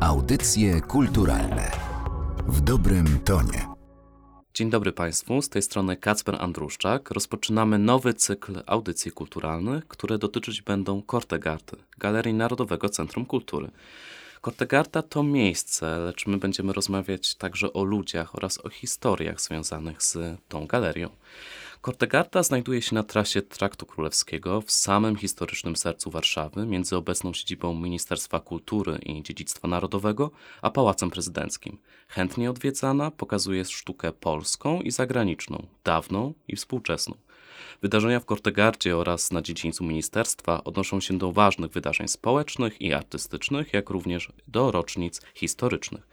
Audycje kulturalne w dobrym tonie. Dzień dobry Państwu, z tej strony Kacper Andruszczak. Rozpoczynamy nowy cykl audycji kulturalnych, które dotyczyć będą Kortegarty, Galerii Narodowego Centrum Kultury. Kortegarta to miejsce, lecz my będziemy rozmawiać także o ludziach oraz o historiach związanych z tą galerią. Kortegarta znajduje się na trasie Traktu Królewskiego w samym historycznym sercu Warszawy, między obecną siedzibą Ministerstwa Kultury i Dziedzictwa Narodowego a Pałacem Prezydenckim. Chętnie odwiedzana, pokazuje sztukę polską i zagraniczną, dawną i współczesną. Wydarzenia w Kortegardzie oraz na dziedzińcu ministerstwa odnoszą się do ważnych wydarzeń społecznych i artystycznych, jak również do rocznic historycznych.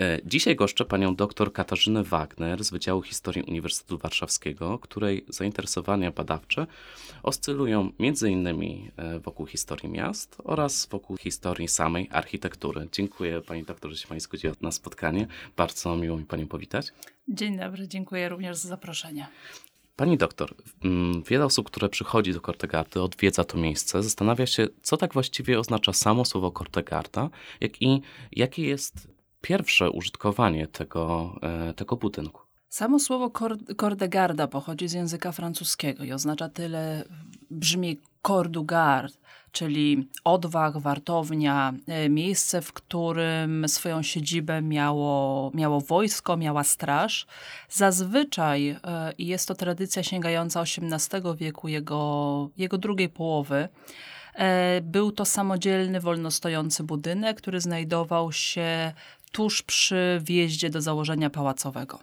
E, dzisiaj goszczę panią dr Katarzynę Wagner z Wydziału Historii Uniwersytetu Warszawskiego, której zainteresowania badawcze oscylują m.in. E, wokół historii miast oraz wokół historii samej architektury. Dziękuję pani doktor, że się pani zgodziła na spotkanie. Bardzo miło mi panią powitać. Dzień dobry, dziękuję również za zaproszenie. Pani doktor, mm, wiele osób, które przychodzi do Kortegardy, odwiedza to miejsce, zastanawia się, co tak właściwie oznacza samo słowo Kortegarda, jak i jakie jest pierwsze użytkowanie tego, e, tego budynku. Samo słowo Kordegarda pochodzi z języka francuskiego i oznacza tyle, brzmi corps du garde, czyli odwag, wartownia, e, miejsce, w którym swoją siedzibę miało, miało wojsko, miała straż. Zazwyczaj, e, i jest to tradycja sięgająca XVIII wieku, jego, jego drugiej połowy, był to samodzielny, wolnostojący budynek, który znajdował się tuż przy wjeździe do założenia pałacowego.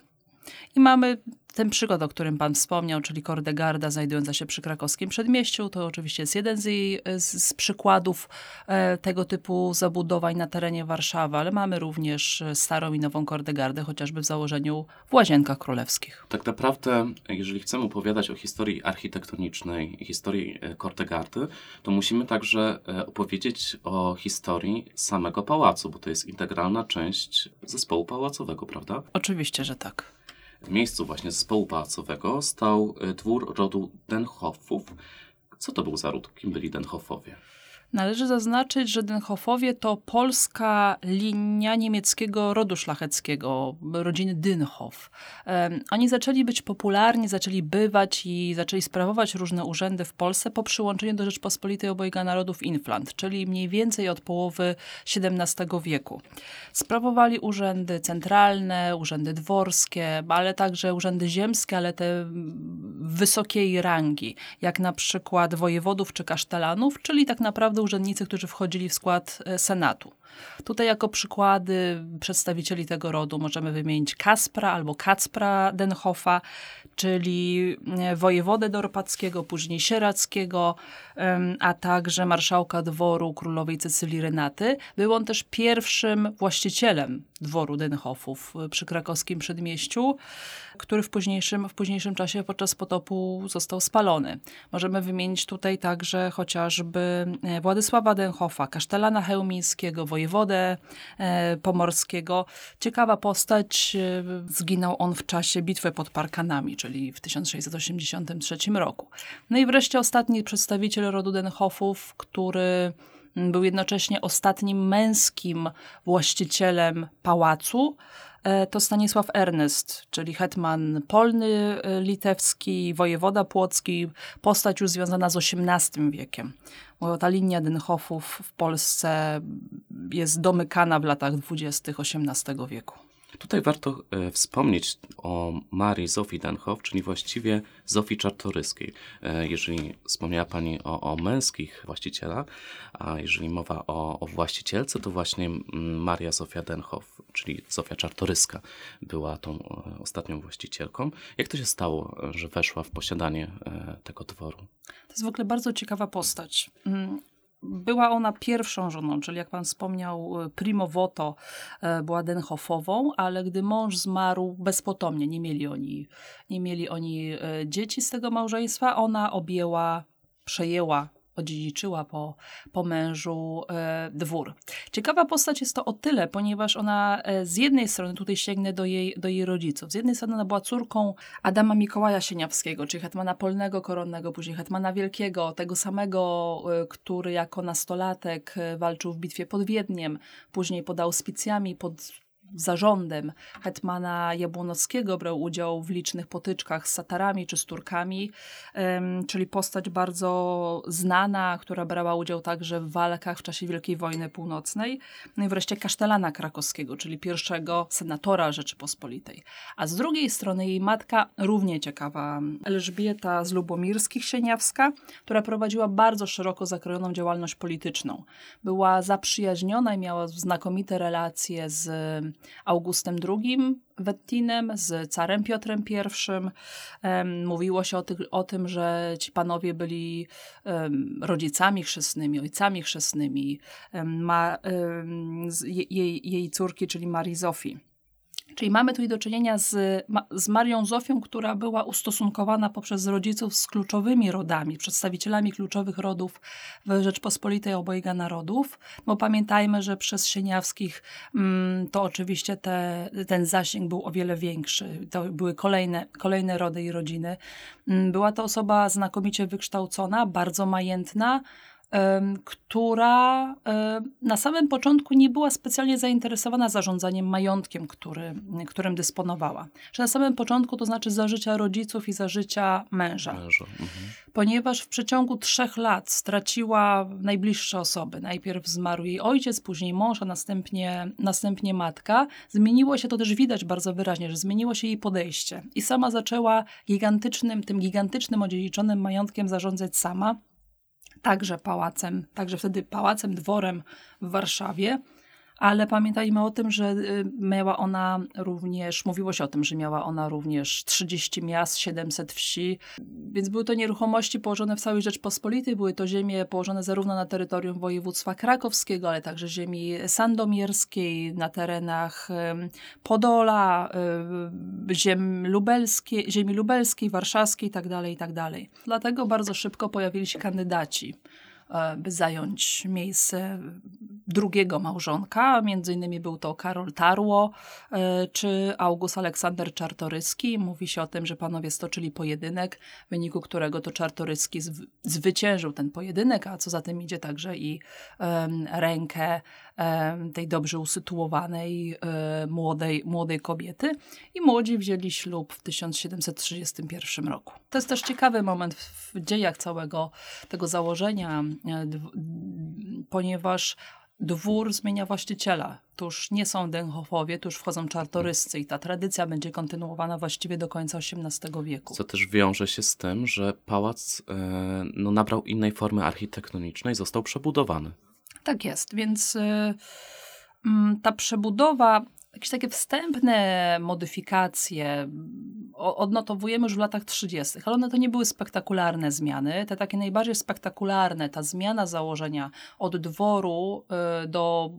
I mamy ten przykład, o którym pan wspomniał, czyli Kordegarda znajdująca się przy krakowskim przedmieściu, to oczywiście jest jeden z, jej, z, z przykładów e, tego typu zabudowań na terenie Warszawy, ale mamy również starą i nową Kordegardę, chociażby w założeniu w Łazienkach Królewskich. Tak naprawdę, jeżeli chcemy opowiadać o historii architektonicznej, historii e, Kordegardy, to musimy także e, opowiedzieć o historii samego pałacu, bo to jest integralna część zespołu pałacowego, prawda? Oczywiście, że tak. W miejscu właśnie zespołu pałacowego stał dwór rodu Denhoffów. Co to był za ród? Kim byli Denhoffowie? Należy zaznaczyć, że Dynhofowie to polska linia niemieckiego rodu szlacheckiego, rodziny Dynhof. oni zaczęli być popularni, zaczęli bywać i zaczęli sprawować różne urzędy w Polsce po przyłączeniu do Rzeczpospolitej Obojga Narodów Inflant, czyli mniej więcej od połowy XVII wieku. Sprawowali urzędy centralne, urzędy dworskie, ale także urzędy ziemskie, ale te wysokiej rangi, jak na przykład wojewodów czy kasztelanów, czyli tak naprawdę urzędnicy, którzy wchodzili w skład e, Senatu. Tutaj jako przykłady przedstawicieli tego rodu możemy wymienić Kaspra albo Kacpra Denhoffa, czyli e, wojewodę dorpackiego, później sierackiego, a także marszałka dworu królowej Cecylii Renaty. Był on też pierwszym właścicielem dworu Denhoffów e, przy krakowskim przedmieściu, który w późniejszym, w późniejszym czasie podczas potopu został spalony. Możemy wymienić tutaj także chociażby e, Władysława Denhoffa, kasztelana chełmińskiego, wojewodę e, pomorskiego. Ciekawa postać, zginął on w czasie bitwy pod Parkanami, czyli w 1683 roku. No i wreszcie ostatni przedstawiciel rodu Denhoffów, który był jednocześnie ostatnim męskim właścicielem pałacu. E, to Stanisław Ernest, czyli hetman polny e, litewski, wojewoda płocki, postać już związana z XVIII wiekiem. Bo ta linia Denhoffów w Polsce jest domykana w latach dwudziestych XVIII wieku. Tutaj warto e, wspomnieć o Marii Zofii Denhoff, czyli właściwie Zofii Czartoryskiej. E, jeżeli wspomniała Pani o, o, męskich właścicielach, a jeżeli mowa o, o właścicielce, to właśnie Maria Zofia Denhoff, czyli Zofia Czartoryska była tą e, ostatnią właścicielką. Jak to się stało, że weszła w posiadanie tego dworu? To jest w ogóle bardzo ciekawa postać. Była ona pierwszą żoną, czyli jak pan wspomniał, e, primo voto e, była Denhoffową, ale gdy mąż zmarł bezpotomnie, nie mieli oni, nie mieli oni e, dzieci z tego małżeństwa, ona objęła, przejęła odziedziczyła po, po mężu e, dwór. Ciekawa postać jest to o tyle, ponieważ ona e, z jednej strony, tutaj sięgnę do jej, do jej rodziców, z jednej strony ona była córką Adama Mikołaja Sieniawskiego, czyli hetmana polnego, koronnego, później hetmana wielkiego, tego samego, e, który jako nastolatek e, walczył w bitwie pod Wiedniem, później pod auspicjami, pod zarządem hetmana Jabłonowskiego brał udział w licznych potyczkach z Satarami czy z Turkami, czyli postać bardzo znana, która brała udział także w walkach w czasie Wielkiej Wojny Północnej. No i wreszcie kasztelana krakowskiego, czyli pierwszego senatora Rzeczypospolitej. A z drugiej strony jej matka, równie ciekawa, Elżbieta z Lubomirskich Sieniawska, która prowadziła bardzo szeroko zakrojoną działalność polityczną. Była zaprzyjaźniona i miała znakomite relacje z Augustem II Wettinem, z carem Piotrem I. Mówiło się o, ty, o tym, że ci panowie byli rodzicami chrzestnymi, ojcami chrzestnymi ma, jej, jej córki, czyli Marii Zofii. Czyli mamy tutaj do czynienia z, z Marią Zofią, która była ustosunkowana poprzez rodziców z kluczowymi rodami, przedstawicielami kluczowych rodów w Rzeczpospolitej obojga narodów. Bo pamiętajmy, że przez Sieniawskich mm, to oczywiście te, ten zasięg był o wiele większy. To były kolejne, kolejne rody i rodziny. Mm, była to osoba znakomicie wykształcona, bardzo majętna, która na samym początku nie była specjalnie zainteresowana zarządzaniem majątkiem, który, którym dysponowała. Że na samym początku to znaczy za życia rodziców i za życia męża. męża. Mhm. Ponieważ w przeciągu trzech lat straciła najbliższe osoby. Najpierw zmarł jej ojciec, później mąż, a następnie, następnie matka. Zmieniło się to też widać bardzo wyraźnie, że zmieniło się jej podejście. I sama zaczęła gigantycznym, tym gigantycznym odziedziczonym majątkiem zarządzać sama także pałacem, także wtedy pałacem, dworem w Warszawie, ale pamiętajmy o tym, że y, miała ona również, mówiło się o tym, że miała ona również 30 miast, 700 wsi, więc były to nieruchomości położone w całej Rzeczpospolitej, były to ziemie położone zarówno na terytorium województwa krakowskiego, ale także ziemi sandomierskiej, na terenach Podola, ziem lubelskie, ziemi lubelskiej, warszawskiej itd., tak itd. Tak Dlatego bardzo szybko pojawili się kandydaci by zająć miejsce drugiego małżonka. Między innymi był to Karol Tarło e, czy August Aleksander Czartoryski. Mówi się o tym, że panowie stoczyli pojedynek, w wyniku którego to Czartoryski zwyciężył ten pojedynek, a co za tym idzie także i rękę tej dobrze usytuowanej młodej, młodej kobiety. I młodzi wzięli ślub w 1731 roku. To jest też ciekawy moment w dziejach całego tego założenia, e, ponieważ dwór zmienia właściciela. To już nie są Denhofowie, tu już wchodzą czartoryscy i ta tradycja będzie kontynuowana właściwie do końca XVIII wieku. Co też wiąże się z tym, że pałac e, no, nabrał innej formy architektonicznej, został przebudowany. Tak jest, więc y, mm, ta przebudowa, jakieś takie wstępne modyfikacje odnotowujemy już w latach 30., ale one to nie były spektakularne zmiany. Te takie najbardziej spektakularne, ta zmiana założenia od dworu y, do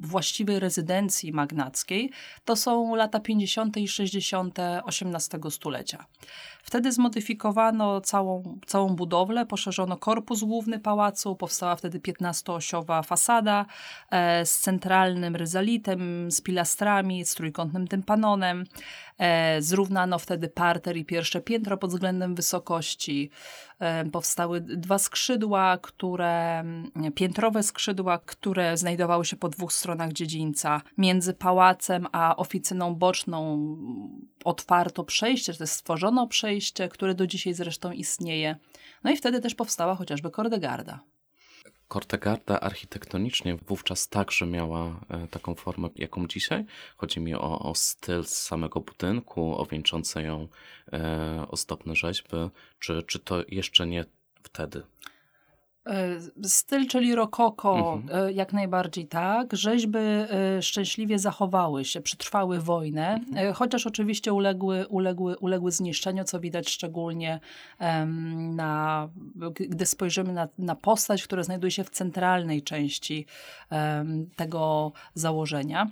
właściwej rezydencji magnackiej, to są lata 50. i 60. XVIII stulecia. Wtedy zmodyfikowano całą, całą budowlę, poszerzono korpus główny pałacu, powstała wtedy 15-osiowa fasada e, z centralnym ryzalitem, z pilastrami, z trójkątnym tympanonem. E, zrównano wtedy parter i pierwsze piętro pod względem wysokości. E, powstały dwa skrzydła, które, piętrowe skrzydła, które znajdowały się po dwóch stronach dziedzińca. Między pałacem a oficyną boczną otwarto przejście, jest stworzono przejście, które do dzisiaj zresztą istnieje. No i wtedy też powstała chociażby Kordegarda. Kortegarda architektonicznie wówczas także miała e, taką formę, jaką dzisiaj. Chodzi mi o, o styl z samego budynku, o wieńczące ją e, ozdobne rzeźby, czy, czy to jeszcze nie wtedy? E, styl, czyli rokoko, mhm. E, jak najbardziej tak. Rzeźby e, szczęśliwie zachowały się, przetrwały wojnę, mhm. chociaż oczywiście uległy, uległy, uległy zniszczeniu, co widać szczególnie na, gdy spojrzymy na, na postać, która znajduje się w centralnej części tego założenia.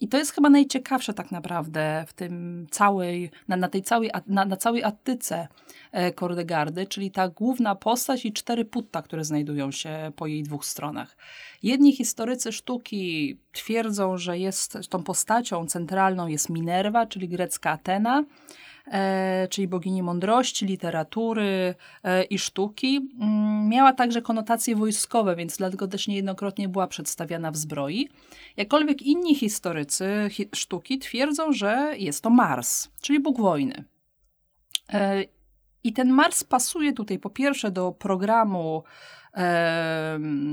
I to jest chyba najciekawsze tak naprawdę w tym całej, na, na tej całej, na, na całej Attyce e, Kordegardy, czyli ta główna postać i cztery putta, które znajdują się po jej dwóch stronach. Jedni historycy sztuki twierdzą, że jest tą postacią centralną jest Minerva, czyli grecka Atena, czyli bogini mądrości, literatury e, i sztuki. Mm, miała także konotacje wojskowe, więc dlatego też niejednokrotnie była przedstawiana w zbroi. Jakkolwiek inni historycy hi sztuki twierdzą, że jest to Mars, czyli bóg wojny. I ten Mars pasuje tutaj po pierwsze do programu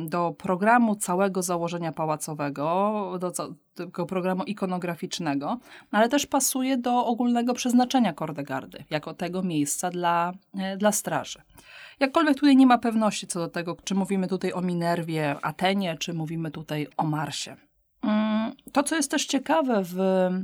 do programu całego założenia pałacowego, do tego programu ikonograficznego, no ale też pasuje do ogólnego przeznaczenia Kordegardy, jako tego miejsca dla, e, dla straży. Jakkolwiek tutaj nie ma pewności co do tego, czy mówimy tutaj o Minerwie, Atenie, czy mówimy tutaj o Marsie. Mm, to, co jest też ciekawe w,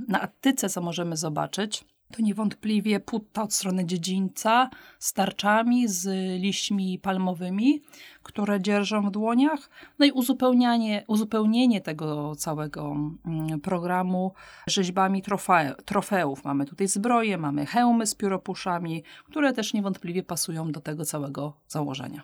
na Attyce, co możemy zobaczyć, to niewątpliwie putta od strony dziedzińca z tarczami, z liśćmi palmowymi, które dzierżą w dłoniach. No i uzupełnianie, uzupełnienie tego całego mm, programu rzeźbami trofe, trofeów. Mamy tutaj zbroje, mamy hełmy z pióropuszami, które też niewątpliwie pasują do tego całego założenia.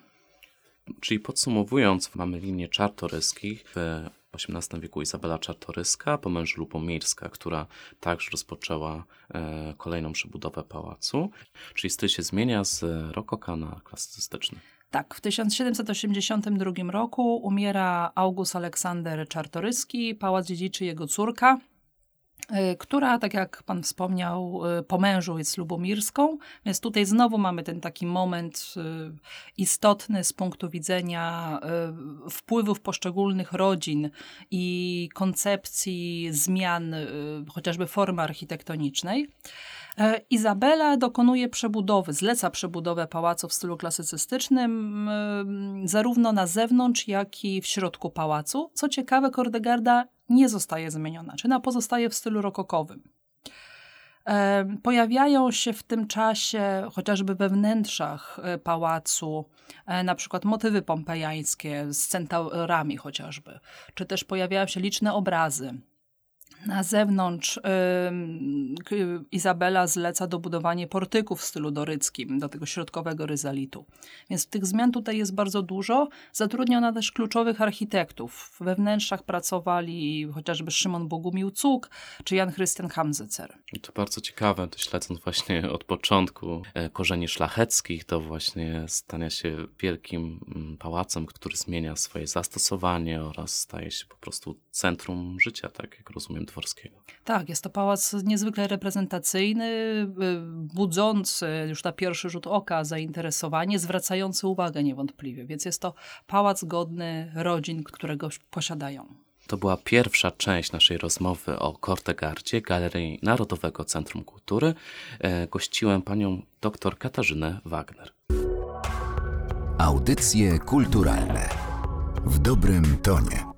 Czyli podsumowując, mamy linię czartoryskich w XVIII wieku Izabela Czartoryska, po mężu Lubomirska, która także rozpoczęła e, kolejną przebudowę pałacu. Czyli styl się zmienia z rokoka na klasycystyczny. Tak, w 1782 roku umiera August Aleksander Czartoryski, pałac dziedziczy jego córka, która, tak jak pan wspomniał, e, po mężu jest lubomirską, więc tutaj znowu mamy ten taki moment e, istotny z punktu widzenia wpływów poszczególnych rodzin i koncepcji zmian chociażby formy architektonicznej. Izabela dokonuje przebudowy, zleca przebudowę pałacu w stylu klasycystycznym, zarówno na zewnątrz, jak i w środku pałacu. Co ciekawe, Kordegarda nie zostaje zmieniona, czy ona pozostaje w stylu rokokowym. Pojawiają się w tym czasie chociażby we wnętrzach e, pałacu e, na przykład motywy pompejańskie z centaurami chociażby, czy też pojawiają się liczne obrazy na zewnątrz Izabela zleca dobudowanie portyków w stylu doryckim do tego środkowego ryzalitu. Więc tych zmian tutaj jest bardzo dużo. Zatrudniono też kluczowych architektów. We wnętrzach pracowali chociażby Szymon Bogumił Cuk czy Jan Christian Hamzecer. To bardzo ciekawe, to śledząc właśnie od początku e, korzeni szlacheckich, to właśnie stania się wielkim mm, pałacem, który zmienia swoje zastosowanie oraz staje się po prostu centrum życia, tak jak rozumiem Dworskiego. Tak, jest to pałac niezwykle reprezentacyjny, y, budzący już na pierwszy rzut oka zainteresowanie, zwracający uwagę niewątpliwie, więc jest to pałac godny rodzin, które go posiadają. To była pierwsza część naszej rozmowy o Kortegardzie, Galerii Narodowego Centrum Kultury. E, gościłem panią dr Katarzynę Wagner. Audycje kulturalne w dobrym tonie.